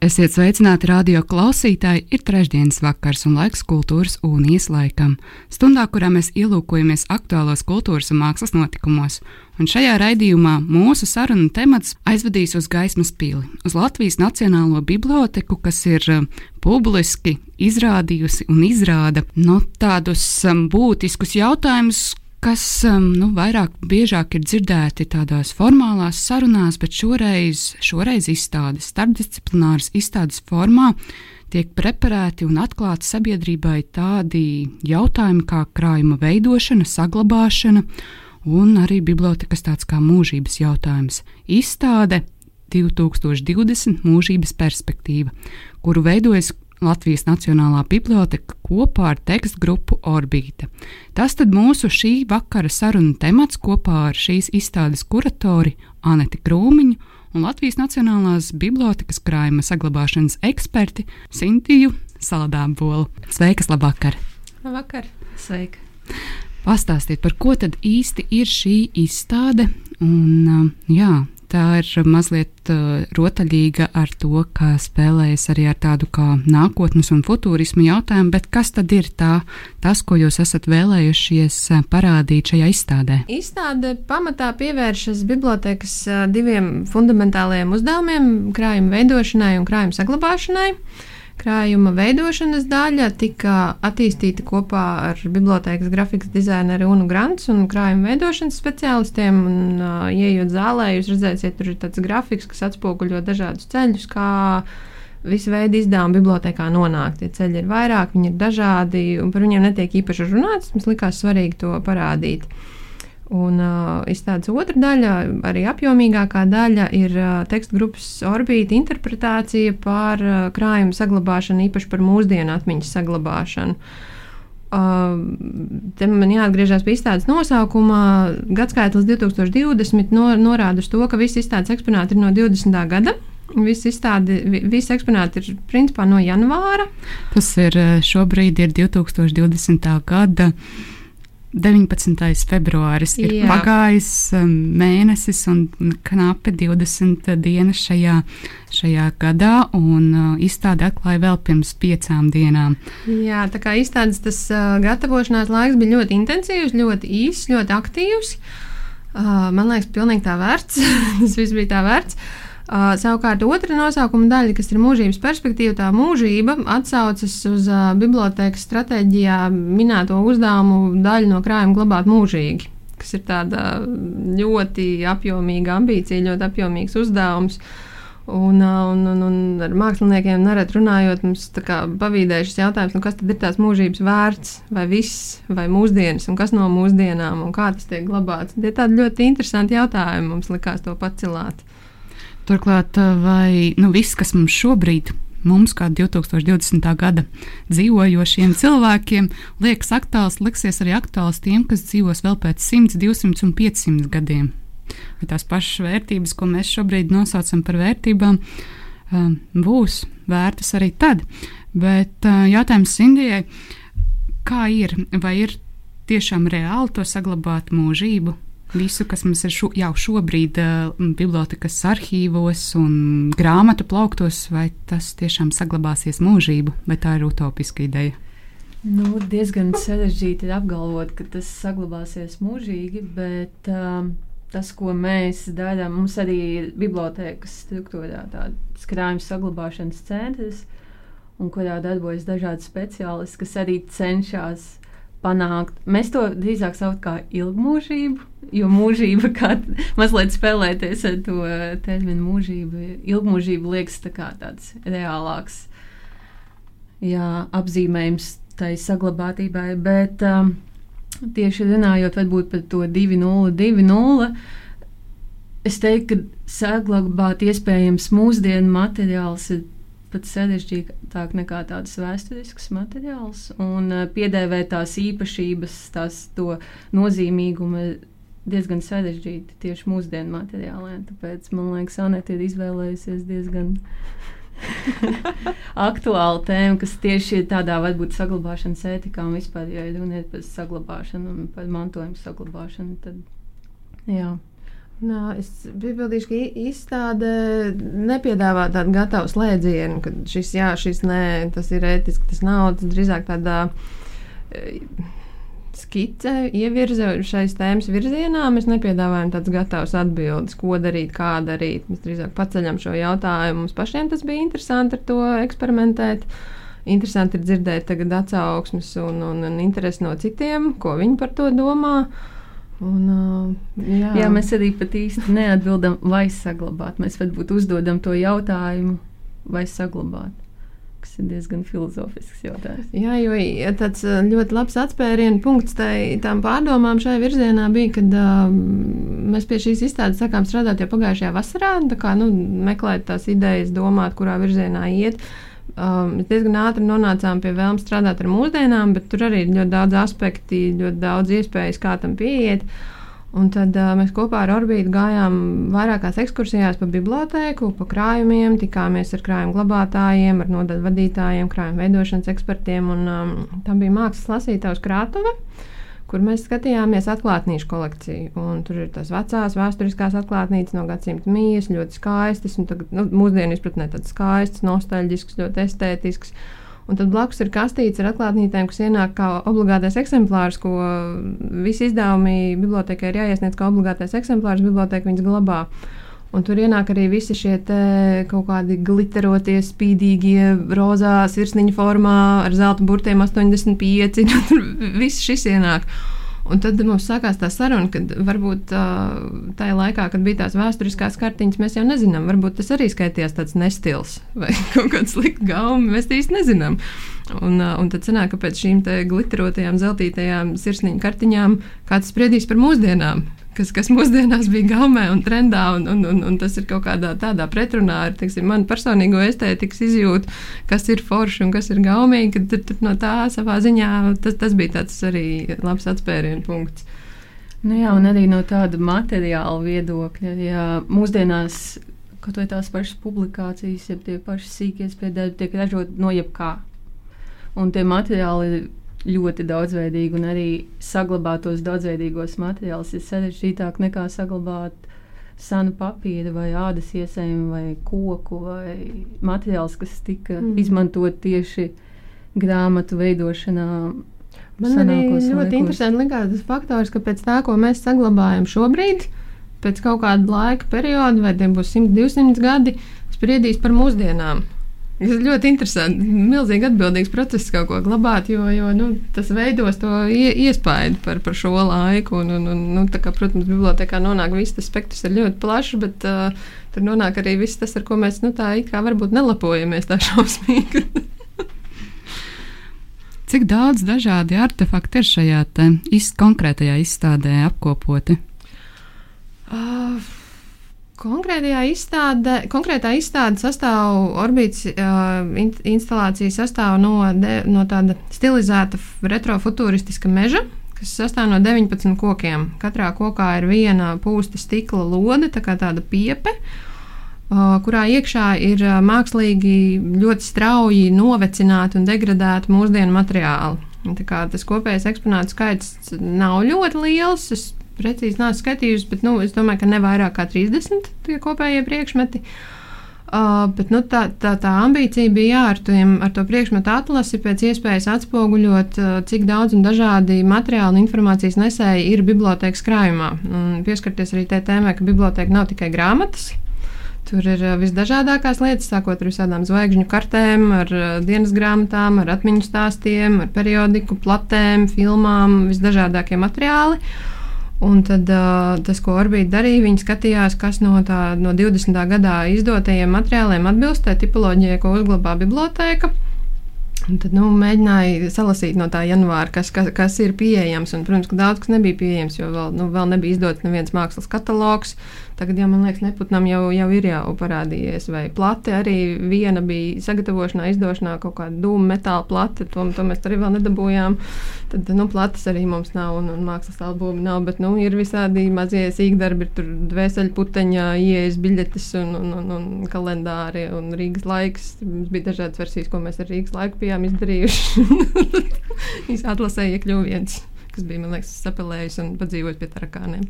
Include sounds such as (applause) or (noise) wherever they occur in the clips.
Esiet sveicināti radio klausītāji, ir trešdienas vakars un laiks kultūras un ieslaikam. Stundā, kurā mēs ielūkojamies aktuālos kultūras un mākslas notikumos. Un šajā raidījumā mūsu sarunu temats aizvedīs uz gaismas pili, uz Latvijas Nacionālo biblioteku, kas ir uh, publiski izrādījusi un izrāda no tādus um, būtiskus jautājumus, kas um, nu, vairāk biežāk ir dzirdēti tādās formālās sarunās, bet šoreiz, šoreiz izstādes, starpdisciplināras izstādes formā tiek preparēti un atklāti sabiedrībai tādi jautājumi kā krājuma veidošana, saglabāšana un arī bibliotekas tāds kā mūžības jautājums. Izstāde 2020 mūžības perspektīva, kuru veidojas Latvijas Nacionālā biblioteka kopā ar tekstu grupu Orbīta. Tas tad mūsu šī vakara sarunu temats kopā ar šīs izstādes kuratori Aneti Krūmiņu un Latvijas Nacionālās bibliotekas krājuma saglabāšanas eksperti Sintiju Saladābolu. Sveikas, labvakar! Labvakar! Sveika! Pastāstiet, par ko tad īsti ir šī izstāde? Un, jā, tā ir mazliet uh, rotaļīga ar to, ka spēlējas arī ar tādu kā nākotnes un futurismu jautājumu, bet kas tad ir tā, tas, ko jūs esat vēlējušies parādīt šajā izstādē? Izstāde pamatā pievēršas bibliotekas diviem fundamentāliem uzdevumiem - krājuma veidošanai un krājuma saglabāšanai. Uh, Krājuma veidošanas daļa tika attīstīta kopā ar bibliotekas grafikas dizaineru Unu Grants un krājuma veidošanas speciālistiem. Un, uh, ieejot zālē, jūs redzēsiet, tur ir tāds grafiks, kas atspoguļo dažādus ceļus, kā visu veidu izdevumu bibliotekā nonākt. Tie ceļi ir vairāk, viņi ir dažādi, un par viņiem netiek īpaši runāts. Mums likās svarīgi to parādīt. Un uh, izstādes otra daļa, arī apjomīgākā daļa, ir uh, tekstu grupas orbīta interpretācija par uh, krājumu saglabāšanu, īpaši par mūsdienu atmiņas saglabāšanu. Uh, te man jāatgriežas pie izstādes nosaukuma. Gadskaitlis 2020 no, norāda uz to, ka visi izstādes eksponāti ir no 20. gada. Visi, izstādi, visi eksponāti ir principā no janvāra. Tas ir šobrīd ir 2020. gada 19. februāris ir Jā. pagājis um, mēnesis un knapi 20 dienas šajā, šajā gadā, un uh, izstāde atklāja vēl pirms piecām dienām. Jā, tā kā izstādes tas uh, gatavošanās laiks bija ļoti intensīvs, ļoti īss, ļoti aktīvs. Uh, man liekas, pilnīgi tā vērts. (laughs) tas viss bija tā vērts. Uh, Uh, savukārt, otra nosaukuma daļa, kas ir mūžības perspektīva, tā mūžība atsaucas uz uh, bibliotekas stratēģijā minēto uzdevumu daļu no krājuma glabāt mūžīgi, kas ir tāda ļoti apjomīga ambīcija, ļoti apjomīgs uzdevums. Un, un, un, un ar māksliniekiem nereti runājot, mums pavīdēja šis jautājums, nu, kas tad ir tās mūžības vērts, vai viss, vai mūsdienas, un kas no mūsdienām, un kā tas tiek glabāts. Tie tādi ļoti interesanti jautājumi, mums likās to pacelāt. Turklāt, vai nu, viss, kas mums šobrīd mums, kā 2020. gada dzīvojošiem cilvēkiem, liekas aktuāls, liksies arī aktuāls tiem, kas dzīvos vēl pēc 100, 200 un 500 gadiem. Vai tās pašas vērtības, ko mēs šobrīd nosaucam par vērtībām, būs vērtas arī tad. Bet jautājums Indijai, kā ir, vai ir tiešām reāli to saglabāt mūžību? Visu, kas mums ir šo, jau šobrīd uh, bibliotekas arhīvos un grāmatu plauktos, vai tas tiešām saglabāsies mūžību, vai tā ir utopiska ideja? Nu, diezgan sarežģīti apgalvot, ka tas saglabāsies mūžīgi, bet um, tas, ko mēs darām, mums arī ir bibliotekas struktūrā tāds krājuma saglabāšanas centrs, un kurā darbojas dažādi speciālisti, kas arī cenšas panākt. Mēs to drīzāk saucam par ilgmūžību, jo mūžība kā mazliet spēlēties ar to terminu mūžību. Ilgmūžība liekas tā tāds reālāks jā, apzīmējums tai saglabātībai, bet um, tieši runājot par to 2,020. Es teiktu, ka saglabāt iespējams mūsdienu materiāls ir pat sarežģītāk nekā tāds vēsturisks materiāls. Un uh, piedēvēt tās īpašības, tās to nozīmīgumu diezgan sarežģīti tieši mūsdienu materiāliem. Tāpēc man liekas, Anita ir izvēlējusies diezgan (laughs) aktuāla tēma, kas tieši ir tādā varbūt saglabāšanas ētikā un vispār, ja runa ir par saglabāšanu un par mantojumu saglabāšanu, tad jā. Nā, es piebildīšu, ka izstāde nepiedāvā tādu gatavu slēdzienu, ka šis jā, šis nē, tas ir ētiski, tas nav. Tas drīzāk tādā skice, ievirza šais tēmas virzienā. Mēs nepiedāvājam tādas gatavas atbildes, ko darīt, kā darīt. Mēs drīzāk paceļam šo jautājumu. Mums pašiem tas bija interesanti ar to eksperimentēt. Interesanti ir dzirdēt tagad atsauksmes un, un, un interesi no citiem, ko viņi par to domā. Un, uh, jā. jā, mēs arī pat īsti neatbildam, vai saglabāt. Mēs varbūt uzdodam to jautājumu, vai saglabāt kas ir diezgan filozofisks jautājums. Jā, jo tāds ļoti labs atspērienu punkts tai, tām pārdomām šajā virzienā bija, kad uh, mēs pie šīs izstādes sākām strādāt jau pagājušajā vasarā, kā nu, meklēt tās idejas, domāt, kurā virzienā iet. Um, mēs diezgan ātri nonācām pie vēlmes strādāt ar mūsdienām, bet tur arī ir ļoti daudz aspektu, ļoti daudz iespējas, kā tam pieiet. Uh, Un tad uh, mēs kopā ar Orbītu gājām vairākās ekskursijās pa bibliotēku, pa krājumiem, tikāmies ar krājumu glabātājiem, ar nodaļu vadītājiem, krājumu veidošanas ekspertiem. Un, um, tam bija mākslas lasītājs krātuve, kur mēs skatījāmies atklātnīšu kolekciju. Un tur ir tās vecās vēsturiskās atklātnīcas no gadsimta mijas, ļoti skaistas, un tagad, nu, mūsdienu izpratnē tādas skaistas, nostalģiskas, ļoti estētiskas. Un tad blakus ir kastītes ar atklātnītēm, kas ienāk kā obligātais eksemplārs, ko visi izdevumi bibliotekai ir jāiesniedz kā obligātais eksemplārs, biblioteka viņas glabā. Un tur ienāk arī visi šie kaut kādi glitterotie, spīdīgie, rozā sirsniņa formā ar zelta burtiem 85. (laughs) Tur viss šis ienāk. Un tad mums sākās tā saruna, ka varbūt uh, tajā laikā, kad bija tās vēsturiskās kartiņas, mēs jau nezinām, varbūt tas arī skaitījās tāds nestils vai (laughs) kaut kāds slikts gaumi. Mēs īsti nezinām. Un, un tad sanāk, ka pēc šīm glitterotajām, zeltītajām sirsniņu kartiņām kāds spriedīs par mūsdienām kas, kas mūsdienās bija gaumē un trendā, un, un, un, un tas ir kaut kādā tādā pretrunā ar teiksim, manu personīgo estētikas izjūtu, kas ir forši un kas ir gaumīgi. Tad, tad no tā savā ziņā tas, tas bija tāds arī labs atspērienu punkts. Nu jā, un arī no tāda materiāla viedokļa. Ja mūsdienās kaut vai tās pašas publikācijas, ja tie paši sīkie spiedēji tiek ražot no jebkā. Un tie materiāli ļoti daudzveidīgi, un arī saglabāt tos daudzveidīgos materiālus ir sarežģītāk nekā saglabāt senu papīru, vai ādas iesējumu, vai koku, vai materiālus, kas tika mm. izmantot tieši grāmatu veidošanā. Man arī ļoti laikos. interesanti likās tas faktors, ka pēc tā, ko mēs saglabājam šobrīd, pēc kaut kāda laika perioda, vai tie būs 100, 200 gadi, spriedīs par mūsdienām. Tas ļoti interesanti. Milzīgi atbildīgs process kaut ko glabāt, jo, jo nu, tas veidos to iespaidu par, par šo laiku. Un, un, un, nu, kā, protams, bibliotekā nonāk viss tas spektrs ir ļoti plašs, bet uh, tur nonāk arī viss tas, ar ko mēs nu, tā kā varbūt nelapojamies tā (laughs) šausmīgi. Cik daudz dažādi artefakti ir šajā iz, konkrētajā izstādē apkopoti? Uh, Konkrētajā izstādē, konkrētā izstāde sastāv, orbītas uh, instalācija sastāv no, de, no tāda stilizēta retrofutūristiska meža, kas sastāv no 19 kokiem. Katrā kokā ir viena pūsta stikla lode, tā kā tāda piepe, uh, kurā iekšā ir uh, mākslīgi ļoti strauji novecināti un degradēti mūsdienu materiāli. Tas kopējais eksponātu skaits nav ļoti liels. Es precīzi neesmu skatījusi, bet nu, es domāju, ka ne vairāk kā 30 tie kopējie priekšmeti. Uh, bet nu, tā, tā, tā ambīcija bija jā, ar, tiem, ar to priekšmetu atlasi pēc iespējas atspoguļot, uh, cik daudz un dažādi materiāli un informācijas nesēji ir bibliotekas krājumā. Un pieskarties arī tai tēmai, ka biblioteka nav tikai grāmatas. Tur ir uh, visdažādākās lietas, sākot ar visādām zvaigžņu kartēm, ar uh, dienas grāmatām, ar atmiņu stāstiem, ar periodiku, platēm, filmām, visdažādākie materiāli. Un tad uh, tas, ko Orbīta darīja, viņi skatījās, kas no, tā, no 20. gadā izdotajiem materiāliem atbilst tai tipoloģijai, ko uzglabā biblioteka. Un tad nu, mēģināju salasīt no tā janvāra, kas, kas, kas ir pieejams. Un, protams, ka daudz kas nebija pieejams, jo vēl, nu, vēl nebija izdots neviens mākslas katalogs. Tagad, jau, man liekas, neputnam jau, jau ir jau parādījies. Vai plate arī viena bija sagatavošanā, izdošanā kaut kāda dūma metāla plate, to, to mēs arī vēl nedabūjām. Tad, nu, plates arī mums nav un, un mākslas albumi nav, bet, nu, ir visādi mazie sīkdarbi, ir tur dvēseļu puteņā, ieejas biļetes un, un, un, un kalendāri un Rīgas laiks. Mums bija dažādas versijas, ko mēs ar Rīgas laiku bijām izdarījuši. (laughs) Viņš atlasēja iekļuvu viens, kas bija, man liekas, sapelējis un padzīvojis pie tarakāniem.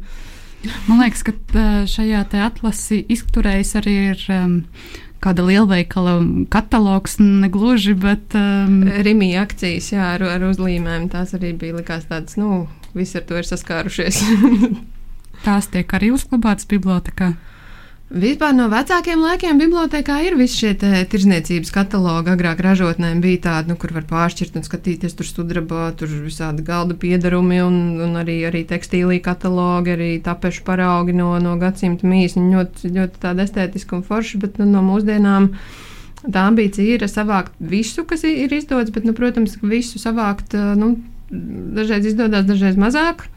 Man liekas, ka šajā atlasi izturējis arī ir. Um, kāda lielveikala katalogs, negluži, bet. Um, Rimija akcijas, jā, ar, ar uzlīmēm. Tās arī bija likās tādas, nu, visi ar to ir saskārušies. (laughs) tās tiek arī uzglabātas bibliotekā. Vispār no vecākiem laikiem bibliotekā ir visi šie tirzniecības katalogi. Agrāk ražotnēm bija tādi, nu, kur var pāršķirt un skatīties, tur sudraba, tur visādi galda piedarumi un, un arī, arī tekstīlī katalogi, arī tapešu paraugi no, no gadsimta mīs. Viņi ļoti, ļoti tādi estētiski un forši, bet nu, no mūsdienām. Tā ambīcija ir savākt visu, kas ir izdodas, bet, nu, protams, visu savākt nu, dažreiz izdodas, dažreiz mazāk.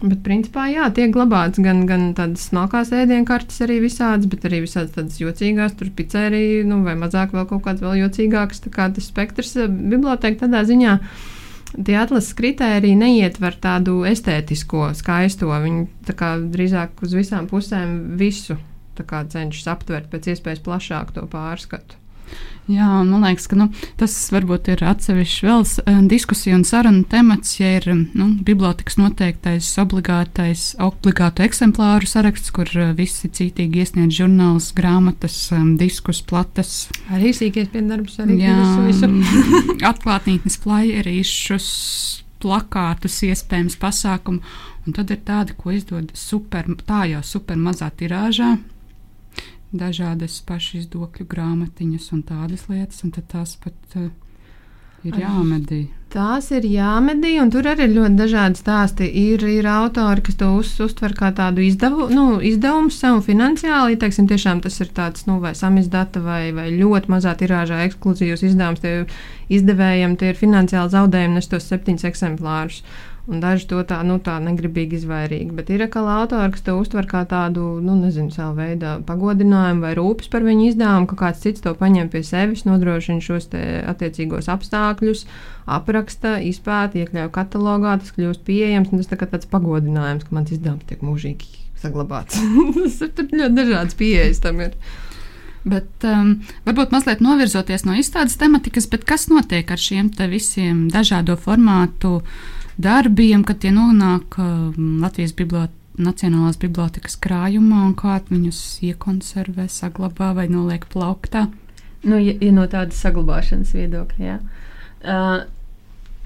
Bet, principā, jā, tiek glabāts gan, gan tādas smalkās ēdienkartes, arī visādas, bet arī visādas tādas jocīgās, tur pizzerija, nu, vai mazāk vēl kaut kādas vēl jocīgākas. Tā kā tas spektrs eh, biblioteka tādā ziņā. Tie atlases kritēriji neietver tādu estētisko, skaisto. Viņi kā, drīzāk uz visām pusēm visu cenšas aptvert pēc iespējas plašāk to pārskatu. Jā, man liekas, ka nu, tas varbūt ir atsevišķs vēl uh, diskusiju un sarunu temats, ja ir nu, bibliotekas noteiktais obligātais, obligātu eksemplāru saraksts, kur uh, visi cītīgi iesniedz žurnālus, grāmatas, um, diskus, plates. Arī sīkais piedarbs, arī Jā, visu. atklātnītnes flyerīšus, plakātus, iespējams pasākumu, un tad ir tādi, ko izdod super, tā jau super mazā tirāžā dažādas pašizdokļu grāmatiņas un tādas lietas, un tās pat uh, ir jāmedī. Tās ir jāmedī, un tur arī ir ļoti dažādi stāsti. Ir, ir autori, kas to uz, uztver kā tādu izdevu, nu, izdevumu sev finansiāli. Teiksim, tiešām tas ir tāds, nu, vai samizdata, vai, vai ļoti mazā tirāžā ekskluzīvs izdevums. Tie izdevējiem tie ir finansiāli zaudējumi, nes tos septiņus eksemplārus. Un daži to tā, nu, tā negribīgi izvairīgi. Bet ir atkal autori, kas to uztver kā tādu, nu, nezinu, savu veidu pagodinājumu vai rūpes par viņu izdevumu, ka kāds cits to paņem pie sevis, nodrošina šos attiecīgos apstākļus, apraksta, izpēta, iekļauj katalogā, tas kļūst pieejams. Tas tā kā tāds pagodinājums, ka mans izdevums tiek mūžīgi saglabāts. (laughs) Tur ļoti dažādas pieejas tam ir. Bet um, varbūt mazliet novirzoties no izstādes tematikas, kas notiek ar šiem visiem dažādo formātu uh, darbiem, kad tie nonāk um, Latvijas bibliotēkā. Nacionālās bibliotekas krājumā un kā viņus iekonservē, saglabā vai noliek plauktā. Nu, ja, ja no tādas saglabāšanas viedokļa, jā. Uh,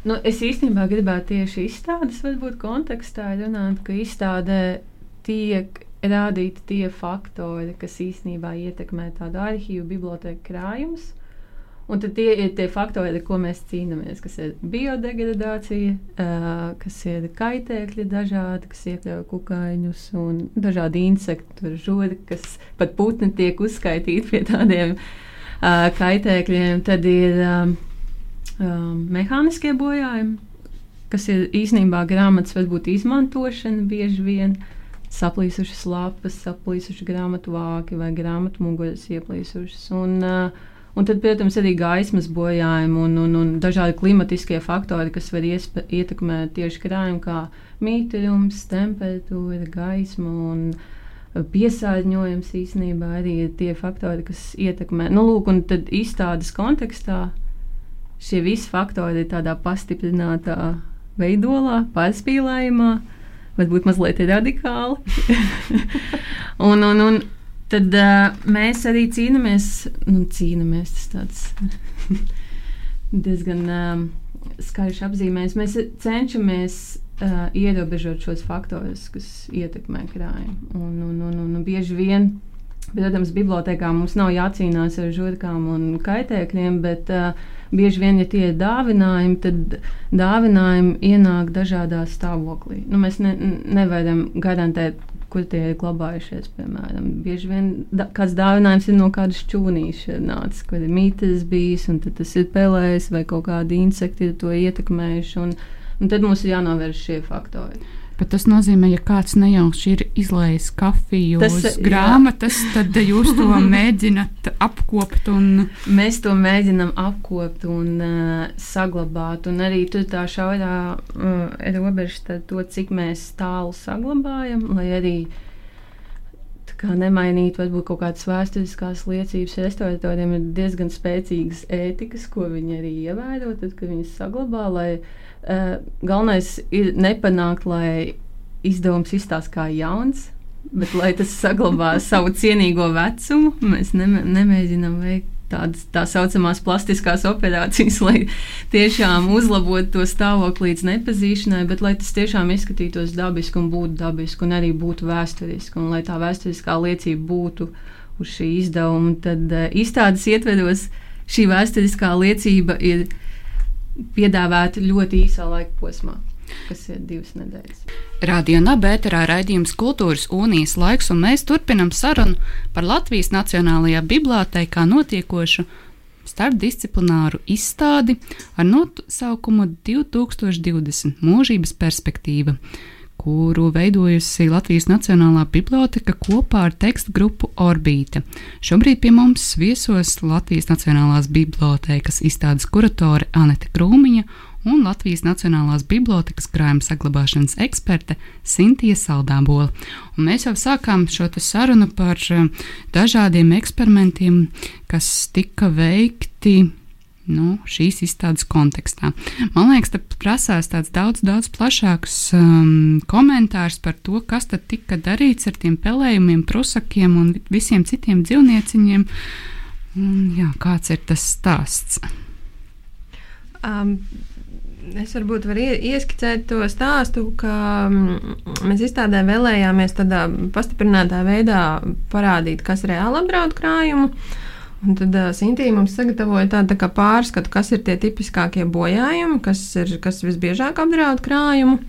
nu, es īstenībā gribētu tieši izstādes, varbūt kontekstā runāt, ka izstādē tiek rādīti tie faktori, kas īstenībā ietekmē tādu arhīvu biblioteku krājumus. Un tad tie ir tie faktori, ar ko mēs cīnāmies, kas ir biodegradācija, uh, kas ir kaitēkļi dažādi, kas iekļauj kukaiņus un dažādi insektu žodi, kas pat putni tiek uzskaitīti pie tādiem uh, kaitēkļiem. Tad ir um, um, mehāniskie bojājumi, kas ir īstenībā grāmatas varbūt izmantošana bieži vien. Saplīsušas lapas, saplīsuši grāmatu vāki vai grāmatu muguras ieplīsušas. Un, uh, Un tad, protams, arī gaismas bojājumi un, un, un dažādi klimatiskie faktori, kas var iespa, ietekmēt tieši krājumu, kā mītījums, temperatūra, gaisma un piesārņojums īstenībā arī ir tie faktori, kas ietekmē. Nu, lūk, un tad izstādes kontekstā šie visi faktori ir tādā pastiprinātā veidolā, pārspīlējumā, varbūt mazliet radikāli. (laughs) un, un, un, tad uh, mēs arī cīnāmies, nu, cīnāmies tas tāds (laughs) diezgan um, skaļš apzīmējums. Mēs cenšamies uh, ierobežot šos faktorus, kas ietekmē krājumu. Un, un, un, un, un bieži vien, protams, bibliotekā mums nav jācīnās ar žurkām un kaitēkļiem, bet uh, bieži vien, ja tie ir dāvinājumi, tad dāvinājumi ienāk dažādā stāvoklī. Nu, mēs ne, nevaram garantēt kur tie ir glabājušies. Piemēram, bieži vien da, kāds dāvinājums ir no kādas čūnīša nācis, kur ir mītnes bijis, un tas ir pelējis vai kaut kādi insekti ir to ietekmējuši. Un, un tad mums ir jānovērš šie faktori. Bet tas nozīmē, ja kāds nejauši ir izlējis kafiju tas, uz grāmatas, jā. tad jūs to (laughs) mēģināt apkopot. Un... Mēs to mēģinām apkopot un uh, saglabāt. Un arī tur tā šaurā uh, robeža, to, cik mēs tālu saglabājam, lai arī nemainīt varbūt kaut kādas vēsturiskās liecības. Restauratoriem ir diezgan spēcīgas ētikas, ko viņi arī ievēro, tad, kad viņi saglabā. Lai, galvenais ir nepanākt, lai izdevums izstāsta kā jauns, bet lai tas saglabā (laughs) savu cienīgo vecumu. Mēs ne, nemēģinām veikt tādas tā saucamās plastiskās operācijas, lai tiešām uzlabotu to stāvokli līdz nepazīšanai, bet lai tas tiešām izskatītos dabiski un būtu dabiski un arī būtu vēsturiski, un lai tā vēsturiskā liecība būtu uz šī izdevuma. Tad uh, izstādes ietveros šī vēsturiskā liecība ir piedāvāti ļoti īsā laika posmā. Kas ir divas nedēļas. Radio Nabērā raidījums Kultūras Unijas laiks, un mēs turpinām sarunu par Latvijas Nacionālajā Bibliotēkā notiekošu starpdisciplināru izstādi ar nosaukumu 2020 mūžības perspektīva kuru veidojusi Latvijas Nacionālā biblioteka kopā ar tekstu grupu Orbīta. Šobrīd pie mums viesos Latvijas Nacionālās bibliotēkas izstādes kuratore Anete Krūmiņa un Latvijas Nacionālās bibliotekas krājuma saglabāšanas eksperte Sintīja Saldābola. Un mēs jau sākām šo sarunu par eh, dažādiem eksperimentiem, kas tika veikti nu, šīs izstādes kontekstā. Man liekas, tas prasās tāds daudz, daudz plašāks um, komentārs par to, kas tad tika darīts ar tiem pelējumiem, prusakiem un visiem citiem dzīvnieciņiem. Un, jā, kāds ir tas stāsts? Um. Es varbūt varu ieskicēt to stāstu, ka um, mēs izstādē vēlējāmies tādā pastiprinātā veidā parādīt, kas reāli apdraud krājumu. Uh, Un tad uh, Sintīna mums sagatavoja tādu tā pārskatu, kas ir tie tipiskākie bojājumi, kas, ir, kas visbiežāk apdraud krājumu.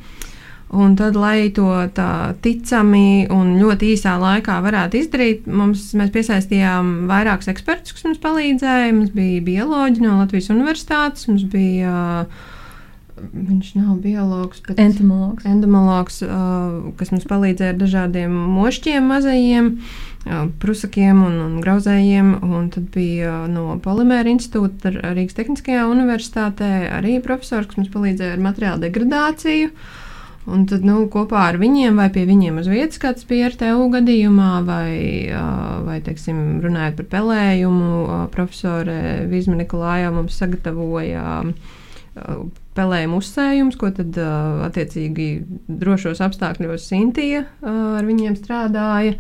Un tad, lai to tā ticami un ļoti īsā laikā varētu izdarīt, mums, mēs piesaistījām vairākus ekspertus, kas mums palīdzēja. Mums bija bioloģi no Latvijas Universitātes, mums bija uh, Viņš nav biologs, bet entomologs. entomologs uh, kas mums palīdzēja ar dažādiem mošķiem, mazajiem uh, prusakiem un, un grauzējiem. Un tad bija uh, no Polimēra institūta Rīgas Tehniskajā universitātē arī profesors, kas mums palīdzēja ar materiālu degradāciju. Un tad nu, kopā ar viņiem vai pie viņiem uz vietas, kāds bija RTU gadījumā, vai, vai teiksim, runājot par pelējumu, profesore Vizma Nikolājā mums sagatavoja pelējumu uzsējums, ko tad attiecīgi drošos apstākļos Sintīja ar viņiem strādāja.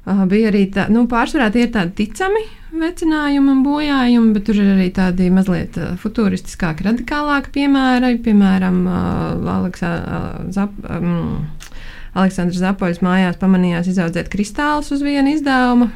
Bija arī tā, nu, pārsvarā tie ir tādi ticami vecinājumi un bojājumi, bet tur ir arī tādi mazliet futūristiskāki, radikālāki piemēri. Piemēram, Aleksā, Zap, um, Aleksandrs Zapoļs mājās pamanījās izaudzēt kristālus uz vienu izdevumu,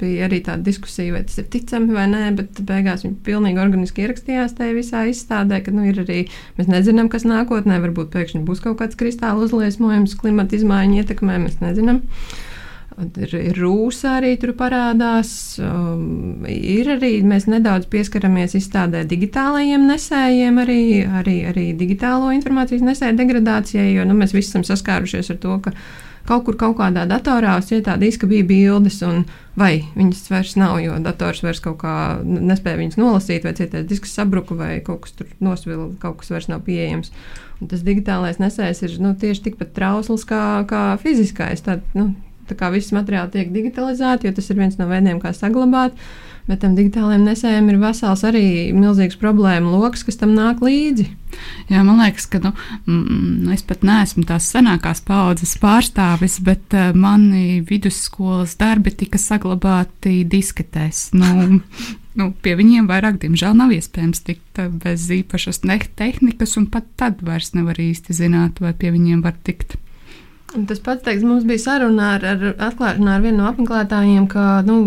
bija arī tāda diskusija, vai tas ir ticami vai nē, bet beigās viņi pilnīgi organiski ierakstījās tajā visā izstādē, ka nu, ir arī mēs nezinām, kas nākotnē varbūt pēkšņi būs kaut kāds kristāla uzliesmojums klimata izmaiņu ietekmē, mēs nezinām. Ir rūsa arī tur parādās. Um, ir arī mēs nedaudz pieskaramies izstādē digitālajiem nesējiem, arī, arī, arī digitālo informācijas nesēju degradācijai, jo nu, mēs visi esam saskārušies ar to, ka kaut kur kaut kādā datorā uz cietā diska bija bildes, un vai viņas vairs nav, jo dators vairs kaut kā nespēja viņas nolasīt, vai cietais disks sabruka, vai kaut kas tur nosvila, kaut kas vairs nav pieejams. Un tas digitālais nesējs ir nu, tieši tikpat trausls kā, kā fiziskais. Tad, nu, viss materiāli tiek digitalizēti, jo tas ir viens no veidiem, kā saglabāt. Bet tam digitālajiem nesējiem ir vesels arī milzīgs problēmu lokus, kas tam nāk līdzi. Jā, man liekas, ka nu, mm, es pat neesmu tās senākās paudzes pārstāvis, bet uh, mani vidusskolas darbi tika saglabāti disketēs. Nu, (laughs) nu, pie viņiem vairāk, diemžēl, nav iespējams tikt bez īpašas tehnikas, un pat tad vairs nevar īsti zināt, vai pie viņiem var tikt. Tas pats, teiks, mums bija saruna ar, ar atklāšanā ar vienu no apmeklētājiem, ka nu,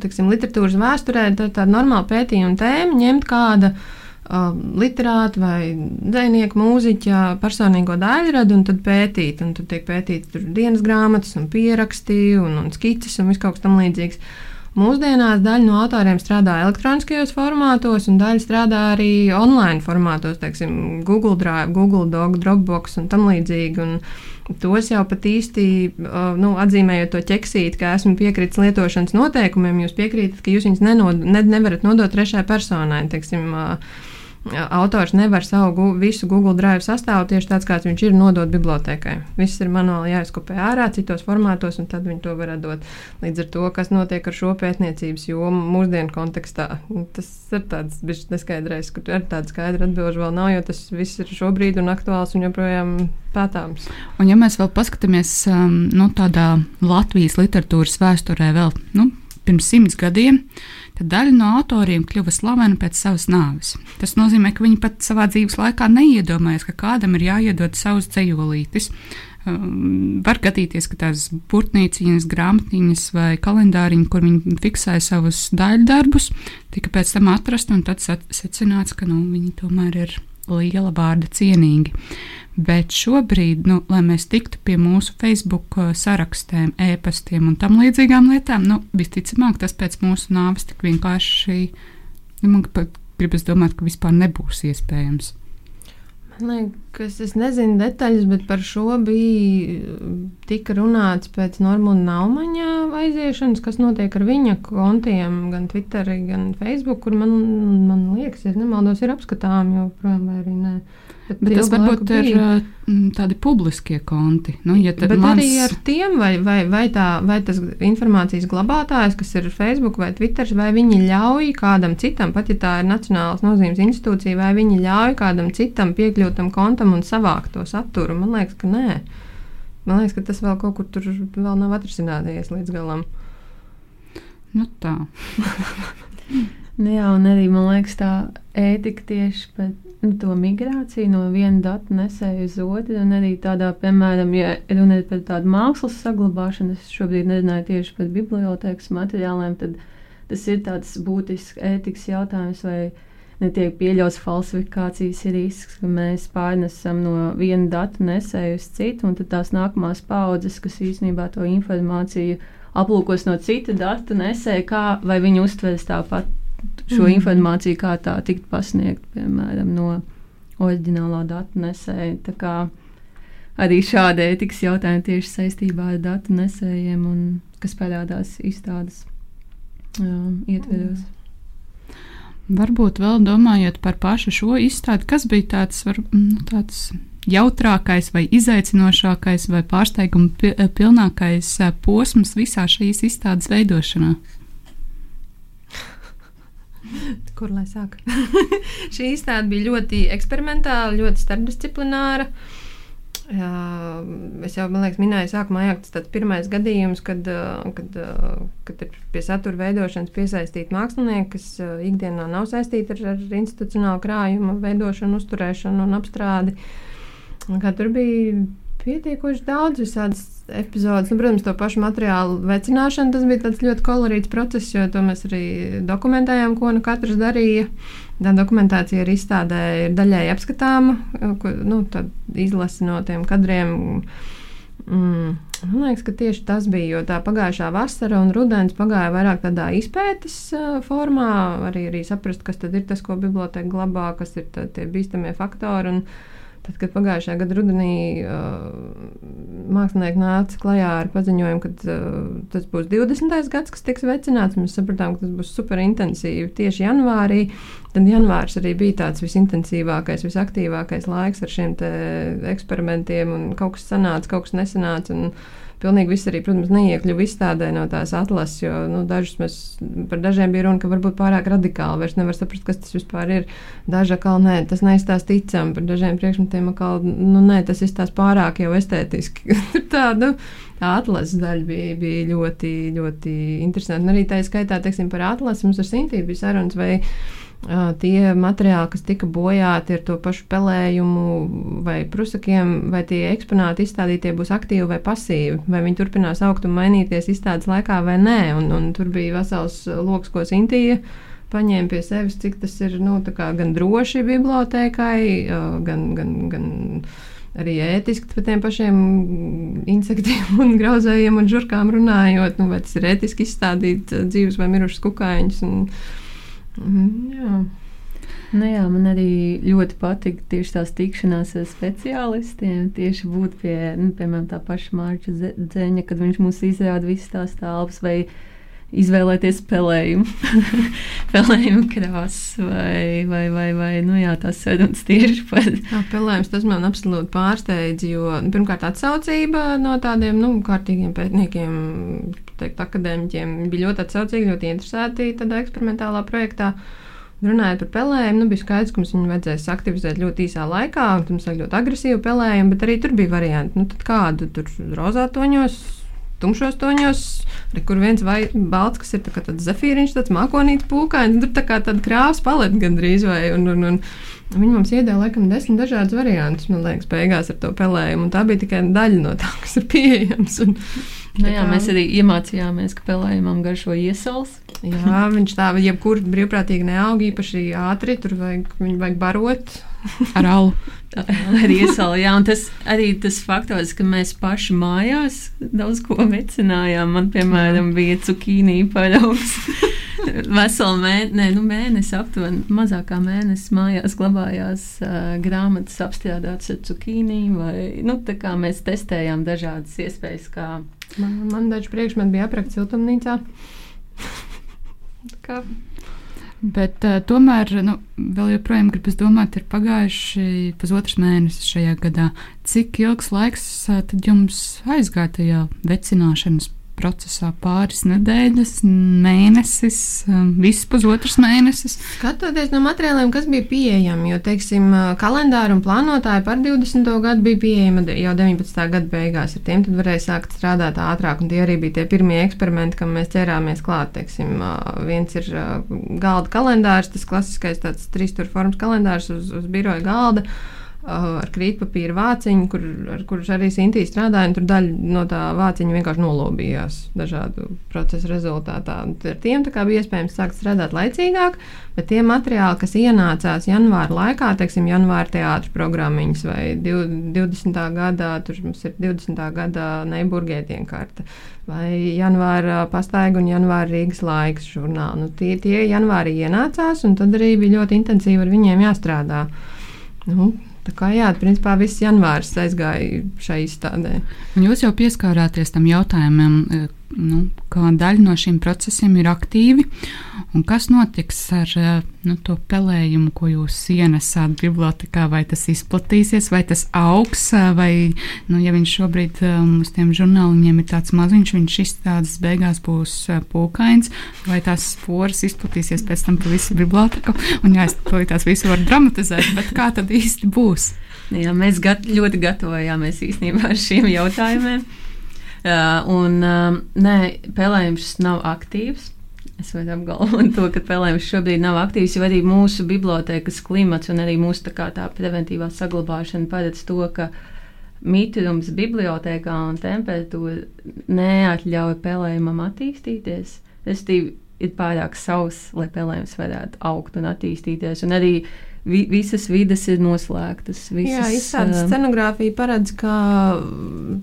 teiksim, literatūras vēsturē tā ir tāda normāla pētījuma tēma ņemt kāda uh, literāta vai dzinieka, mūziķa personīgo daļradu un tad pētīt. Un tad tiek pētīti dienas grāmatas, un pieraksti, un, un skices un viss kaut kas tam līdzīgs. Mūsdienās daļa no autoriem strādā elektroniskajos formātos, un daļa strādā arī online formātos, teiksim, Google Drive, Google Doc, Dropbox un tam līdzīgi. Un tos jau pat īsti nu, atzīmējot to ķeksīti, ka esmu piekritis lietošanas noteikumiem, jūs piekrītat, ka jūs viņus nenod, ne, nevarat nodot trešajai personai. Teiksim, uh, autors nevar savu visu Google Drive sastāvu tieši tāds, kāds viņš ir, nodot bibliotekai. Viss ir manuāli jāizkopē ārā, citos formātos, un tad viņi to var dot. Līdz ar to, kas notiek ar šo pētniecības jomu mūsdienu kontekstā, tas ir tāds neskaidrais, ka ar tādu skaidru atbildi vēl nav, jo tas viss ir šobrīd un aktuāls un joprojām pētāms. Un ja mēs vēl paskatāmies um, nu, tādā Latvijas literatūras vēsturē vēl nu, pirms simts gadiem, uh, tad daļa no autoriem kļuva slavena pēc savas nāves. Tas nozīmē, ka viņi pat savā dzīves laikā neiedomājas, ka kādam ir jāiedod savus dzējolītes. Um, var gadīties, ka tās burtnīciņas, grāmatiņas vai kalendāriņi, kur viņi fiksēja savus daļu darbus, tika pēc tam atrasti un tad secināts, ka nu, viņi tomēr ir liela vārda cienīgi. Bet šobrīd, nu, lai mēs tiktu pie mūsu Facebook uh, sarakstiem, e-pastiem un tam līdzīgām lietām, nu, visticamāk, tas pēc mūsu nāves tik vienkārši, nu, man pat gribas domāt, ka vispār nebūs iespējams. Man liekas, es nezinu detaļas, bet par šo bija tika runāts pēc Normūna Naumaņa aiziešanas, kas notiek ar viņa kontiem, gan Twitterī, gan Facebook, kur man, man liekas, ja nemaldos, ir apskatām joprojām vai arī nē. Bet, tas varbūt ir tādi publiskie konti. Nu, ja bet mans... arī ar tiem, vai, vai, vai, tā, vai tas informācijas glabātājs, kas ir Facebook vai Twitter, vai viņi ļauj kādam citam, pat ja tā ir Nacionālas nozīmes institūcija, vai viņi ļauj kādam citam piekļūt tam kontam un savākt to saturu. Man liekas, ka nē. Man liekas, ka tas vēl kaut kur tur vēl nav atrisinājies līdz galam. Nu tā. (laughs) nu jā, un arī man liekas, tā ētika tieši par nu, to migrāciju no viena datu nesēja uz otru. Un arī tādā, piemēram, ja runājot par tādu mākslas saglabāšanu, es šobrīd nerunāju tieši par bibliotekas materiāliem, tad tas ir tāds būtisks ētikas jautājums. Netiek pieļauts falsifikācijas risks, ka mēs pārnesam no viena datu nesēju uz citu, un tad tās nākamās paudzes, kas īstenībā to informāciju aplūkos no cita datu nesēja, kā vai viņi uztveres tāpat šo mm. informāciju, kā tā tikt pasniegt, piemēram, no oriģinālā datu nesēja. Arī šādi ētikas jautājumi tieši saistībā ar datu nesējiem, un, kas parādās izstādes um, ietveros. Mm. Varbūt vēl domājot par pašu šo izstādi, kas bija tāds, var, nu, tāds jautrākais, vai izaicinošākais, vai pārsteiguma pilnākais posms visā šīs izstādes veidošanā? Kur lai sāk? (laughs) Šī izstāde bija ļoti eksperimentāla, ļoti starpdisciplināra. Jā, es jau liekas, minēju, sākumā, jā, tas ir pirmais gadījums, kad, kad, kad ir pie satura veidošanas piesaistīti mākslinieki, kas ikdienā nav saistīti ar, ar institucionālu krājumu veidošanu, uzturēšanu un apstrādi. Un tur bija pietiekoši daudz visādas epizodes. Nu, protams, to pašu materiālu veicināšana tas bija ļoti kolorīts process, jo to mēs arī dokumentējām, ko nu katrs darīja. Tā dokumentācija arī izstādē ir daļēji apskatāma, ko nu, izlasi no tiem kadriem. Mm. Man liekas, ka tieši tas bija, jo tā pagājušā vasara un rudens pagāja vairāk tādā izpētes uh, formā, arī, arī saprast, kas tad ir tas, ko biblioteka glabā, kas ir tie bīstamie faktori. Un, uh, Tad, kad pagājušajā gada rudenī uh, mākslinieki nāca klajā ar paziņojumu, ka uh, tas būs 20. gads, kas tiks veicināts, mēs sapratām, ka tas būs super intensīvi tieši janvārī. Tad janvārs arī bija tāds visintensīvākais, visaktīvākais laiks ar šiem eksperimentiem, un kaut kas sanāca, kaut kas nesanāca. Un, Pilnīgi viss arī, protams, neiekļuva izstādē no tās atlases, jo nu, dažus mēs par dažiem bija runa, ka varbūt pārāk radikāli vairs nevar saprast, kas tas vispār ir. Daži atkal nē, tas neizstāsta ticam, par dažiem priekšmetiem atkal, nu nē, tas izstāsta pārāk jau estētiski. (laughs) tā, nu, tā atlases daļa bija, bija ļoti, ļoti interesanta. Un arī tā skaitā, teiksim, par atlasi mums ar Sintību bija sarunas vai tie materiāli, kas tika bojāti ar to pašu pelējumu vai prusakiem, vai tie eksponāti izstādītie būs aktīvi vai pasīvi, vai viņi turpinās augt un mainīties izstādes laikā vai nē. Un, un tur bija vesels lokus, ko Sintīja paņēma pie sevis, cik tas ir nu, gan droši bibliotekai, gan, gan, gan arī ētiski par tiem pašiem insektiem, un grauzējiem un žurkām runājot. Nu, vai tas ir ētiski izstādīt dzīves vai mirušas kukaiņus? Un, mm, jā. Nu jā, man arī ļoti patīk tieši tās tikšanās ar speciālistiem. Tieši būt pie, nu, piemēram, tā paša Mārķa Zeņa, kad viņš mums izrāda visas tās telpas, vai izvēlēties spēlējumu, spēlējumu (laughs) krāsas, vai, vai, vai, vai nu jā, tās sarunas tieši par. Jā, spēlējums tas man absolūti pārsteidz, jo nu, pirmkārt atsaucība no tādiem, nu, kārtīgiem pētniekiem, teikt, akadēmiķiem bija ļoti atsaucīga, ļoti interesēti tādā eksperimentālā projektā. Runājot par pelējumu, nu, bija skaidrs, ka mums viņu vajadzēs aktivizēt ļoti īsā laikā, un mums vajag ļoti agresīvu pelējumu, bet arī tur bija varianti. Nu, kādu tur rozā toņos, tumšos toņos, kur viens vai balts, kas ir tā tāds zefīriņš, tāds mākonīts pūkains, tur tā kā tāda krāsa paleta gandrīz vai. Un, un, un, Viņi mums iedēja laikam desmit dažādus variantus, man liekas, beigās ar to pelējumu. Tā bija tikai daļa no tā, (laughs) kas ir pieejams. Un, Nu, jā, mēs arī iemācījāmies, ka pelējumam garšo iesals. Jā, viņš tā, jebkur brīvprātīgi neaug īpaši ātri, tur vajag, vajag barot. Ar alu. ar iesalu, jā, un tas arī tas faktors, ka mēs paši mājās daudz ko vecinājām. Man, piemēram, bija cukīnī paraugs. Veselu mēnesi, ne, nu mēnesi aptuveni, mazākā mēnesis mājās glabājās uh, grāmatas apstrādātas ar cukīnī, vai, nu, tā kā mēs testējām dažādas iespējas, kā Man, man daži priekšmeti bija aprakti siltumnīcā. (laughs) Bet uh, tomēr nu, vēl joprojām gribas domāt, ir pagājuši pusotrs mēnesis šajā gadā. Cik ilgs laiks uh, tad jums aizgāja tajā vecināšanas procesā pāris nedēļas, mēnesis, um, viss pusotrs mēnesis. Skatoties no materiāliem, kas bija pieejami, jo, teiksim, kalendāri un plānotāji par 20. gadu bija pieejami jau 19. gada beigās. Ar tiem tad varēja sākt strādāt ātrāk, un tie arī bija tie pirmie eksperimenti, kam mēs ķērāmies klāt. Teiksim, viens ir galda kalendārs, tas klasiskais tāds trīsstūra formas kalendārs uz, uz biroja galda ar krītpapīra vāciņu, kur, ar kurus arī Sintī strādāja. Tur daļa no tā vāciņa vienkārši nolobījās dažādu procesu rezultātā. Ar tiem bija iespējams sākt strādāt laicīgāk, bet tie materiāli, kas ienācās janvāra laikā, teiksim, janvāra teātris programmiņas vai 20. gadā, tur mums ir 20. gada Neiburgētiena karta. Vai janvāra pastaiga un janvāra Rīgas laiks žurnāli. Nu, tie, tie janvārī ienācās, un tad arī bija ļoti intensīvi ar viņiem jāstrādā. Nu, Tā kā jā, principā viss janvārs aizgāja šai izstādē. Un jūs jau pieskārāties tam jautājumam, e, nu, kā daļa no šiem procesiem ir aktīvi. Un kas notiks ar e, nu, to pelējumu, ko jūs ienesāt bibliotekā? Vai tas izplatīsies, vai tas augs, e, vai, nu, ja viņš šobrīd uz tiem žurnāliņiem ir tāds maziņš, viņš izstādes beigās būs pūkains, vai tās sporas izplatīsies pēc tam pa visu biblioteku? Un jā, es to tās visu varu dramatizēt, bet kā tad īsti būs? Jā, mēs gat, ļoti gatavojāmies īstenībā ar šiem jautājumiem. Uh, un, uh, nē, pelējums nav aktīvs. Es varu apgalvot to, ka pelējums šobrīd nav aktīvs, jo arī mūsu bibliotekas klimats un arī mūsu tā, tā preventīvā saglabāšana paredz to, ka mitrums bibliotekā un temperatūra neatļauj pelējumam attīstīties. Restīvi, ir pārāk sauss, lai pelējums varētu augt un attīstīties. Un arī uh, vi, visas vidas ir noslēgtas. Visas, Jā, izstādes scenogrāfija paredz, ka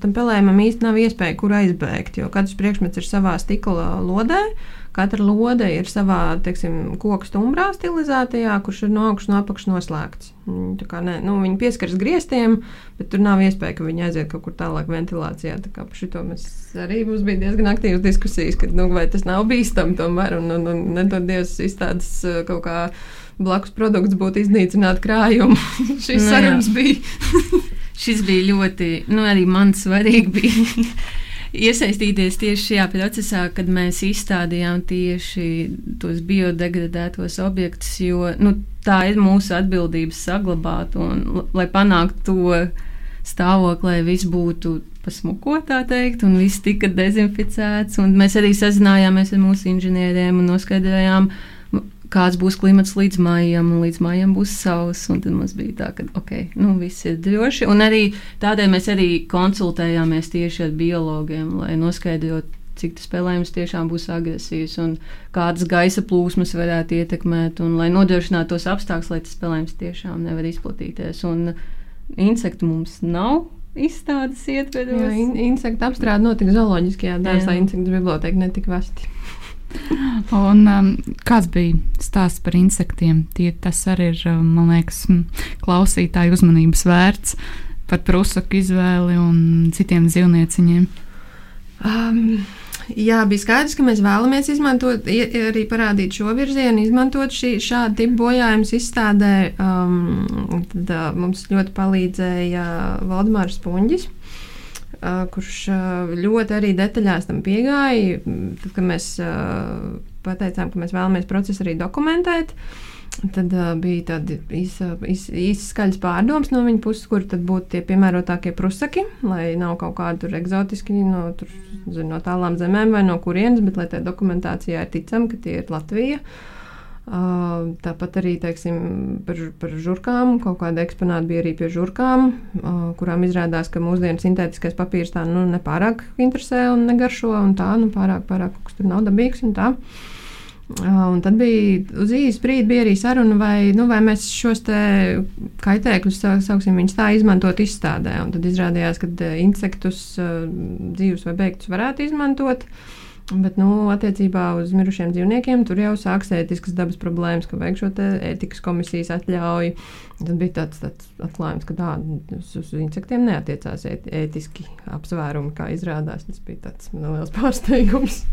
tam pelējumam īsti nav iespēja, kur aizbēgt, jo katrs priekšmets ir savā stikla lodē. Katra lode ir savā teiksim, koku stumbrā stilizētajā, kurš ir no augšas no apakšas noslēgts. Ne, nu, viņi pieskaras griestiem, bet tur nav iespēja, ka viņi aiziet kaut kur tālāk ventilācijā. Tā kā par šo mēs arī mums bija diezgan aktīvas diskusijas, ka nu, tas nav bīstami tomēr un, un, un nedod Dievs izstādes kaut kā blakus produkts būtu iznīcināt krājumu. (laughs) Šis nu, sarunas bija. (laughs) Šis bija ļoti, nu, arī man svarīgi bija. (laughs) Iesaistīties tieši šajā procesā, kad mēs izstādījām tieši tos biodegradētos objektus, jo nu, tā ir mūsu atbildība saglabāt un lai panāktu to stāvokli, lai viss būtu pasmuko, tā teikt, un viss tika dezinficēts. Mēs arī sazinājāmies ar mūsu inženieriem un noskaidrojām, uh, kāds būs klimats līdz maijam, un līdz maijam būs sauss. Tad mums bija tā, ka ok, nu, viss ir droši. Un arī tādēļ mēs arī konsultējāmies tieši ar biologiem, lai noskaidrotu, cik tas spēlējums tiešām būs agresīvs un kādas gaisa plūsmas varētu ietekmēt, un lai nodrošinātu tos apstākļus, lai tas spēlējums tiešām nevar izplatīties. Un insektu mums nav. Izstādes ietveros. Jā, in, insektu apstrāde notika zooloģiskajā dārzā, insektu biblioteka netika vesti. Un, um, kāds bija stāsts par insektiem? Tie, tas arī ir, um, man liekas, klausītāju uzmanības vērts par prusaku izvēli un citiem dzīvnieciņiem. Um, jā, bija skaidrs, ka mēs vēlamies izmantot, arī parādīt šo virzienu, izmantot šī, šādu tipu bojājumus izstādē. Um, tad, uh, mums ļoti palīdzēja Valdemārs Puņģis kurš ļoti arī detaļās tam piegāja. Tad, kad mēs pateicām, ka mēs vēlamies procesu arī dokumentēt, tad bija tāda īsa, īsa, īsa skaļas pārdomas no viņa puses, kur tad būtu tie piemērotākie prusaki, lai nav kaut kādi tur eksotiski no, tur, zin, no tālām zemēm vai no kurienes, bet lai tajā dokumentācijā ir ticam, ka tie ir Latvija. Uh, Tāpat arī teiksim, par, par žurkām. Kaut kāda eksponāta bija arī pie žurkām, kurām izrādās, ka mūsdienu sintētiskais papīrs tā nu, nepārāk interesē un negaršo. Un tā nu, pārāk, pārāk kaut kas tur nav dabīgs. Un tā. un tad bija uz īsu brīdi arī saruna, vai, nu, vai mēs šos kaitēkļus, sauksim viņus tā, izmantot izstādē. Un tad izrādījās, ka insektus dzīvus vai beigtus varētu izmantot. Uh, Bet, nu, attiecībā uz mirušiem dzīvniekiem tur jau sāksies ētiskas dabas problēmas, ka vajag šo ētikas komisijas atļauju. Tad bija tāds, tāds atklājums, ka tādu uz, uz insektiem neatiecās ētiski apsvērumi, kā izrādās. Tas bija tāds liels (laughs) pārsteigums.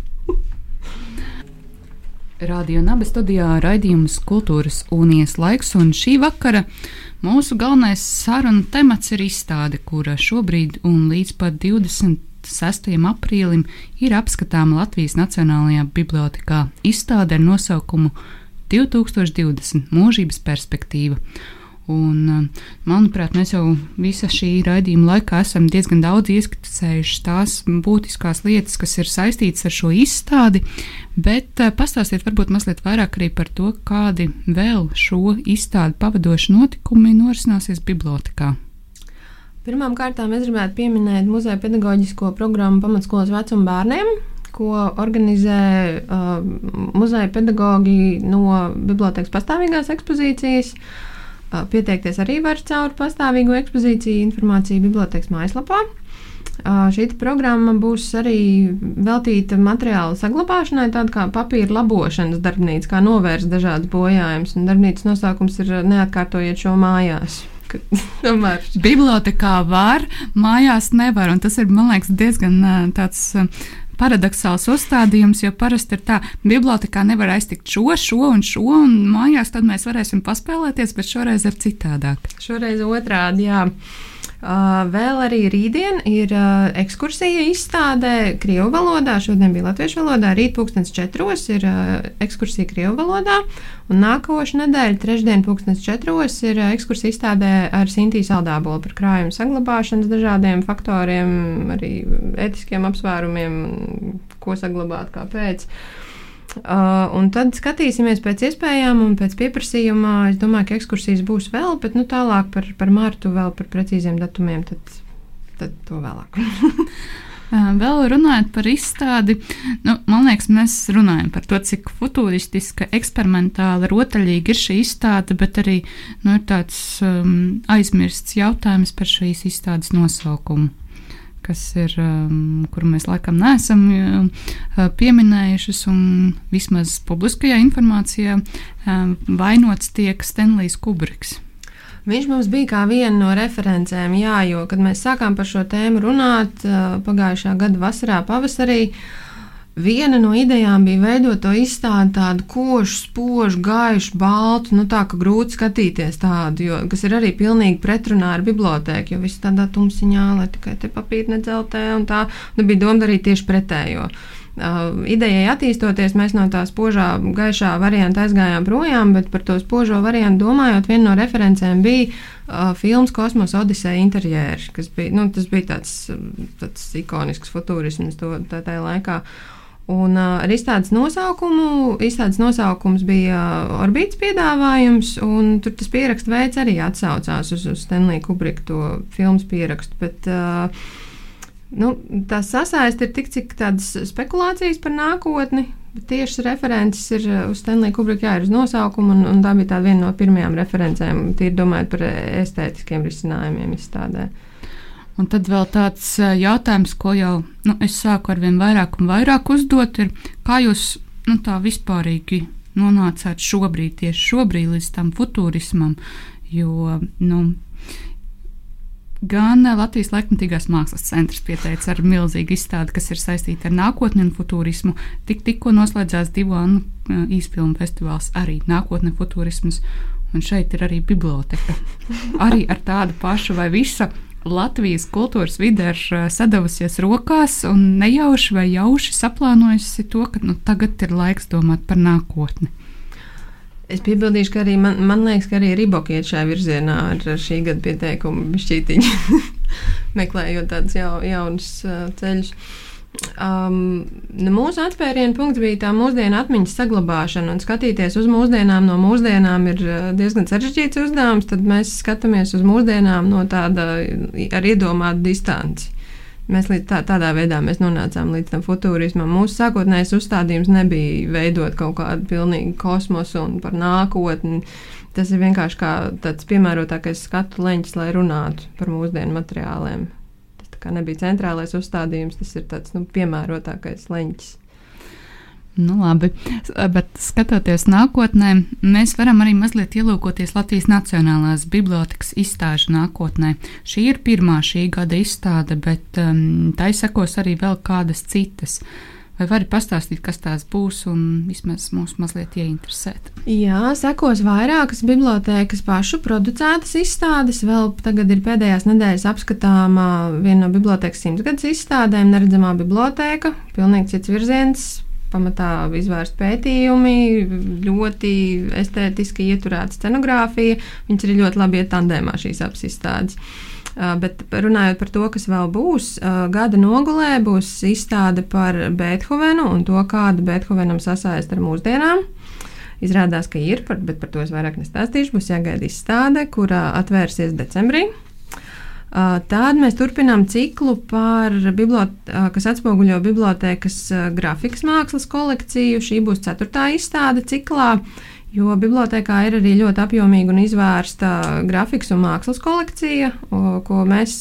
Radio Naba studijā raidījums Kultūras unijas laiks, un šī vakara mūsu galvenais sarunu temats ir izstāde, kura šobrīd un līdz pat 20. 6. aprīlim ir apskatāma Latvijas Nacionālajā bibliotekā izstāde ar nosaukumu 2020 mūžības perspektīva. Un, eh, manuprāt, mēs jau visa šī raidījuma laikā esam diezgan daudz ieskicējuši tās būtiskās lietas, kas ir saistītas ar šo izstādi, bet eh, pastāstiet varbūt mazliet vairāk arī par to, kādi vēl šo izstādi pavadoši notikumi norisināsies bibliotekā. Pirmkārt, es gribētu pieminēt muzeja pedagoģisko programmu pamatskolas vecuma bērniem, ko organizē uh, muzeja pedagoģi no bibliotekas pastāvīgās ekspozīcijas. Uh, pieteikties arī var caur pastāvīgo ekspozīciju informāciju bibliotekas mājaslapā. Uh, šī programma būs arī veltīta materiāla saglabāšanai, tāda kā papīra labošanas darbnīca, kā novērst dažādas bojājumus. Darbnīcas nosaukums ir Neatkārtojiet šo mājās. (laughs) Tomēr. Bibliotēkā var, mājās nevar. Tas ir, man liekas, diezgan tāds paradoxāls uzstādījums, jo parasti ir tā, bibliotekā nevar aiztikt šo, šo un šo, un mājās tad mēs varēsim paspēlēties, bet šoreiz ir citādāk. Šoreiz otrādi, jā. Uh, vēl arī rītdien ir uh, ekskursija izstādē Krievijas valodā. Šodien bija latviešu valodā. Rīt pūkstens četros ir uh, ekskursija Krievijas valodā. Un nākošais nedēļa, trešdien, pūkstens četros, ir ekskursija izstādē ar Sintīs Aldābolu par krājumu saglabāšanas dažādiem faktoriem, arī ētiskiem apsvērumiem, ko saglabāt, kāpēc. Uh, Uh, un tad skatīsimies pēc iespējām un pēc pieprasījuma. Es domāju, ka ekskursijas būs vēl, bet nu, tālāk par, par martu, vēl par precīziem datumiem, tad, tad to vēlāk. (laughs) Vēl runājot par izstādi, nu, man liekas, mēs runājam par to, cik futūristiska, eksperimentāla, rotaļīga ir šī izstāde, bet arī nu, ir tāds um, aizmirsts jautājums par šīs izstādes nosaukumu kas ir, um, kuru mēs laikam neesam uh, pieminējušas, un vismaz publiskajā informācijā um, vainots tiek Stenlijs Kubriks. Viņš mums bija kā viena no referencēm, jā, jo, kad mēs sākām par šo tēmu runāt uh, pagājušā gada vasarā, pavasarī, uh, Viena no idejām bija veidot to izstādi tādu košu, spožu, gaišu, baltu, nu tā ka grūti skatīties tādu, jo, kas ir arī pilnīgi pretrunā ar bibliotēku, jo viss tādā tumsiņā, lai tikai te papīri nedzeltē un tā, nu bija doma darīt tieši pretējo. Uh, idejai attīstoties, mēs no tā spožā, gaišā varianta aizgājām projām, bet par to spožo variantu domājot, viena no referencēm bija uh, filmas Kosmosa Odiseja interjeri, kas bija, nu, tas bija tāds, tāds ikonisks futurisms to, tā, tajā laikā. Un ar izstādes nosaukumu, izstādes nosaukums bija orbītas piedāvājums, un tur tas pierakstu veids arī atsaucās uz, uz Stanley Kubrika to filmas pierakstu. Bet, Nu, tā sasaiste ir tik, cik tādas spekulācijas par nākotni. Tieši referents ir uz Stanley Kubrika, jā, ir uz nosaukumu, un, un tā bija tā viena no pirmajām referencēm, tīri domājot par estētiskiem risinājumiem izstādē. Un tad vēl tāds jautājums, ko jau nu, es sāku ar vien vairāk un vairāk uzdot, ir, kā jūs nu, tā vispārīgi nonācāt šobrīd, tieši šobrīd līdz tam futurismam, jo, nu, Gan Latvijas laikmatīgās mākslas centrs pieteica ar milzīgu izstādi, kas ir saistīta ar nākotni un futurismu. Tik, tikko noslēdzās divu Anu īsfilmu festivāls, arī nākotne, futurisms, un šeit ir arī biblioteka. Arī ar tādu pašu vai visa Latvijas kultūras vide ir sadavusies rokās un nejauši vai jauši saplānojusi to, ka nu, tagad ir laiks domāt par nākotni. Es piebildīšu, ka arī man, man liekas, ka arī Riboka iet šajā virzienā ar šī gada pieteikumu bišķītiņu, (laughs) meklējot tādus jau, jaunus uh, ceļus. Um, nu, mūsu atspērienu punkts bija tā mūsdienu atmiņas saglabāšana, un skatīties uz mūsdienām no mūsdienām ir diezgan sarežģīts uzdevums. Tad mēs skatāmies uz mūsdienām no tāda ar iedomātu distanci. Mēs tā, tādā veidā mēs nonācām līdz tam futurismam. Mūsu sākotnējais uzstādījums nebija veidot kaut kādu pilnīgi kosmosu un par nākotni. Tas ir vienkārši kā tāds piemērotākais skatu leņķis, lai runātu par mūsdienu materiāliem. Tas nebija centrālais uzstādījums, tas ir tāds nu, piemērotākais leņķis. Nu, labi, bet skatoties nākotnē, mēs varam arī mazliet ielūkoties Latvijas Nacionālās Bibliotēkas izstāžu nākotnē. Šī ir pirmā šī gada izstāde, bet um, tai sekos arī vēl kādas citas. Vai vari pastāstīt, kas tās būs un vismaz mūs mazliet ieinteresēt? Jā, sekos vairākas bibliotēkas pašu producētas izstādes. Vēl tagad ir pēdējās nedēļas apskatāmā viena no bibliotēkas simtgadus izstādēm, neredzamā bibliotēka, pilnīgi cits virziens, pamatā izvērst pētījumi, ļoti estētiski ieturēta scenogrāfija. Viņas arī ļoti labi iet tandēmā šīs abas izstādes. Uh, bet runājot par to, kas vēl būs, uh, gada nogalē būs izstāde par Beethovenu un to, kāda Beethovenam sasaist ar mūsdienām. Izrādās, ka ir, bet par to es vairāk nestāstīšu. Būs jāgaida izstāde, kurā atvērsies decembrī. Tad mēs turpinām ciklu, par kas atspoguļo bibliotēkas grafikas mākslas kolekciju. Šī būs ceturtā izstāde ciklā, jo bibliotēkā ir arī ļoti apjomīga un izvērsta grafikas un mākslas kolekcija, ko mēs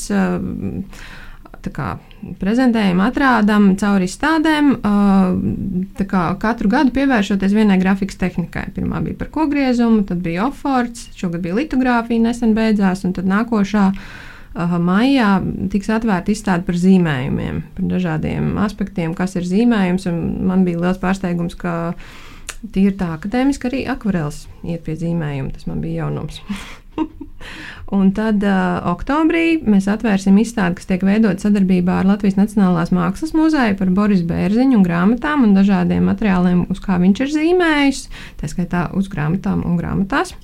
kā, prezentējam, atrādām caur izstādēm. Kā, katru gadu pievēršoties vienai grafikas tehnikai. Pirmā bija par kogriezumu, tad bija oforts, šogad bija litogrāfija, nesen beidzās, un tad nākošā maijā tiks atvērta izstāde par zīmējumiem, par dažādiem aspektiem, kas ir zīmējums. Man bija liels pārsteigums, ka tīri tā akadēmiski arī akvarels iet pie zīmējuma. Tas man bija jaunums. (laughs) un tad uh, oktobrī mēs atvērsim izstādi, kas tiek veidota sadarbībā ar Latvijas Nacionālās Mākslas muzeju par Boris Bērziņu un grāmatām un dažādiem materiāliem, uz kā viņš ir zīmējis, tā skaitā uz grāmatām un grāmatās.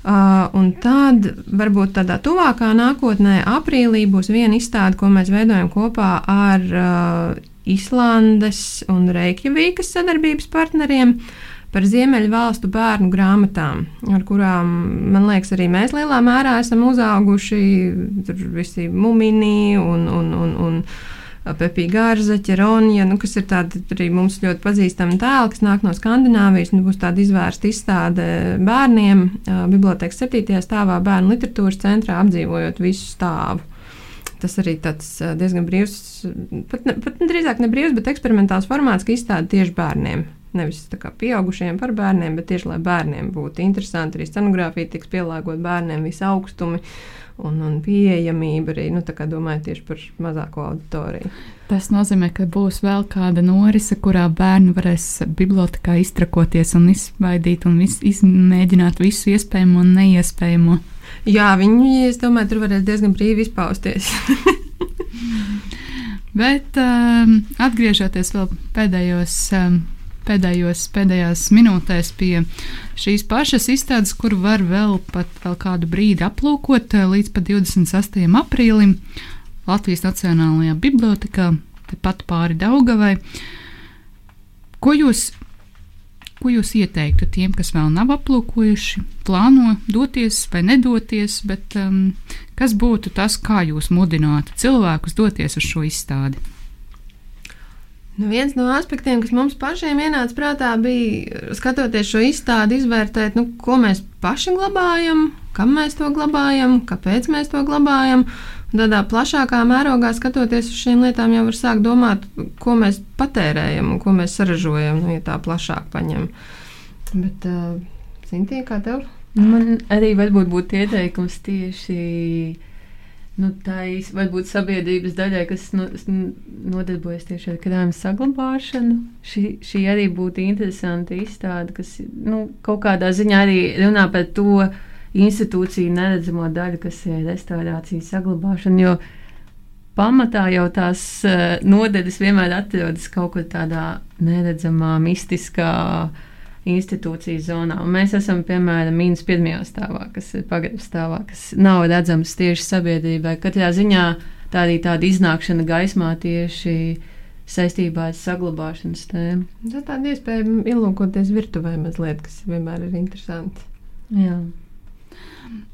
Uh, un tad, varbūt tādā tuvākā nākotnē, aprīlī būs viena izstāde, ko mēs veidojam kopā ar uh, Islandes un Reikjavīkas sadarbības partneriem par Ziemeļu valstu bērnu grāmatām, ar kurām, man liekas, arī mēs lielā mērā esam uzauguši. Tur visi mumini un, un, un, un Pepija Gārza, Ķeronija, nu, kas ir tādi arī mums ļoti pazīstami tēli, kas nāk no Skandināvijas. Nu, būs tāda izvērsta izstāde bērniem bibliotekas 7. stāvā bērnu literatūras centrā apdzīvojot visu stāvu. Tas arī tāds diezgan brīvs, pat, ne, pat drīzāk ne brīvs, bet eksperimentāls formāts, ka izstāda tieši bērniem. Nevis tā kā pieaugušiem par bērniem, bet tieši lai bērniem būtu interesanti. Arī scenogrāfija tiks pielāgota bērniem, visi augstumi. Un, un pieejamība arī, nu, domāju, tieši par mazāko auditoriju. Tas nozīmē, ka būs vēl kāda norise, kurā bērni varēs bibliotekā iztrakoties un izbaidīt un vis, izmēģināt visu iespējamo un neiespējamo. Jā, viņi, es domāju, tur varēs diezgan brīvi izpausties. (laughs) Bet um, atgriežoties vēl pēdējos um, pēdējos, pēdējās minūtēs pie šīs pašas izstādes, kur var vēl pat vēl kādu brīdi aplūkot eh, līdz pat 28. aprīlim Latvijas Nacionālajā bibliotekā, tepat pāri Daugavai. Ko jūs ko jūs ieteiktu tiem, kas vēl nav aplūkojuši, plāno doties vai nedoties, bet um, kas būtu tas, kā jūs mudinātu cilvēkus doties uz šo izstādi? Nu, viens no aspektiem, kas mums pašiem ienāca prātā, bija skatoties šo izstādi, izvērtēt, nu, ko mēs paši glabājam, kam mēs to glabājam, kāpēc mēs to glabājam. Tādā plašākā mērogā skatoties uz šīm lietām, jau var sākt domāt, ko mēs patērējam un ko mēs saražojam, nu, ja tā plašāk paņem. Bet, uh, Sintīna, kā tev? Man arī varbūt būtu ieteikums tieši nu, tā varbūt sabiedrības daļai, kas no, nodarbojas tieši ar krājumu saglabāšanu. Šī, šī arī būtu interesanta izstāde, kas nu, kaut kādā ziņā arī runā par to institūciju neredzamo daļu, kas ir restaurācija, saglabāšana. Jo pamatā jau tās uh, nodeļas vienmēr atrodas kaut kur tādā neredzamā, mistiskā institūciju zonā. Un mēs esam, piemēram, mīnus pirmajā stāvā, kas ir pagrabā stāvā, kas nav redzams tieši sabiedrībai. Katrā ziņā tā arī tāda iznākšana gaismā tieši saistībā ar saglabāšanas tēmu. Tā tāda iespēja ielūkoties virtuvē mazliet, kas vienmēr ir interesanti. Jā.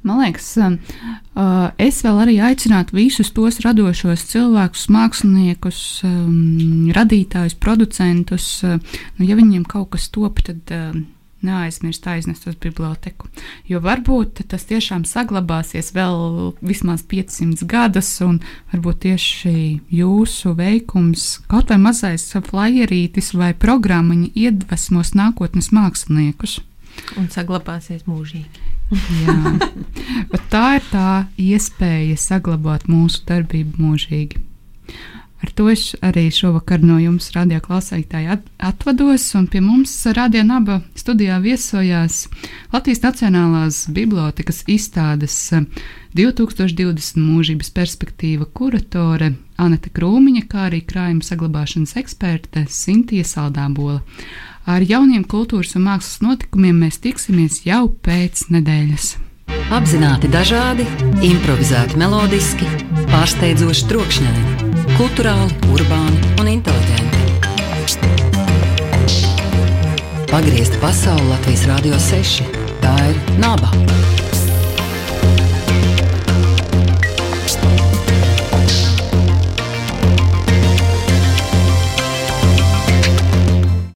Man liekas, um, uh, es vēl arī aicinātu visus tos radošos cilvēkus, māksliniekus, um, radītājus, producentus. Uh, nu, ja viņiem kaut kas top, tad uh, neaizmirst aiznest uz biblioteku. Jo varbūt tas tiešām saglabāsies vēl vismaz 500 gadus, un varbūt tieši jūsu veikums, kaut vai mazais flyerītis vai programmiņa iedvesmos nākotnes māksliniekus. Un saglabāsies mūžīgi. Tā ir tā iespēja saglabāt mūsu darbību mūžīgi. Ar to es arī šovakar no jums, radio klausītāji, atvados. Pie mums radio naba studijā viesojās Latvijas Nacionālās Bibliotēkas izstādes 2020 mūžības perspektīva kuratore Anita Krūmiņa, kā arī krājuma saglabāšanas eksperte Sintija Saldābola. Ar jauniem kultūras un mākslas notikumiem mēs tiksimies jau pēc nedēļas. Apzināti dažādi, improvizēti melodiski, pārsteidzoši trokšņaini, kultūrāli, urbāni un inteliģenti. Pagriezta pasaule Latvijas Rādio 6. Tā ir naba.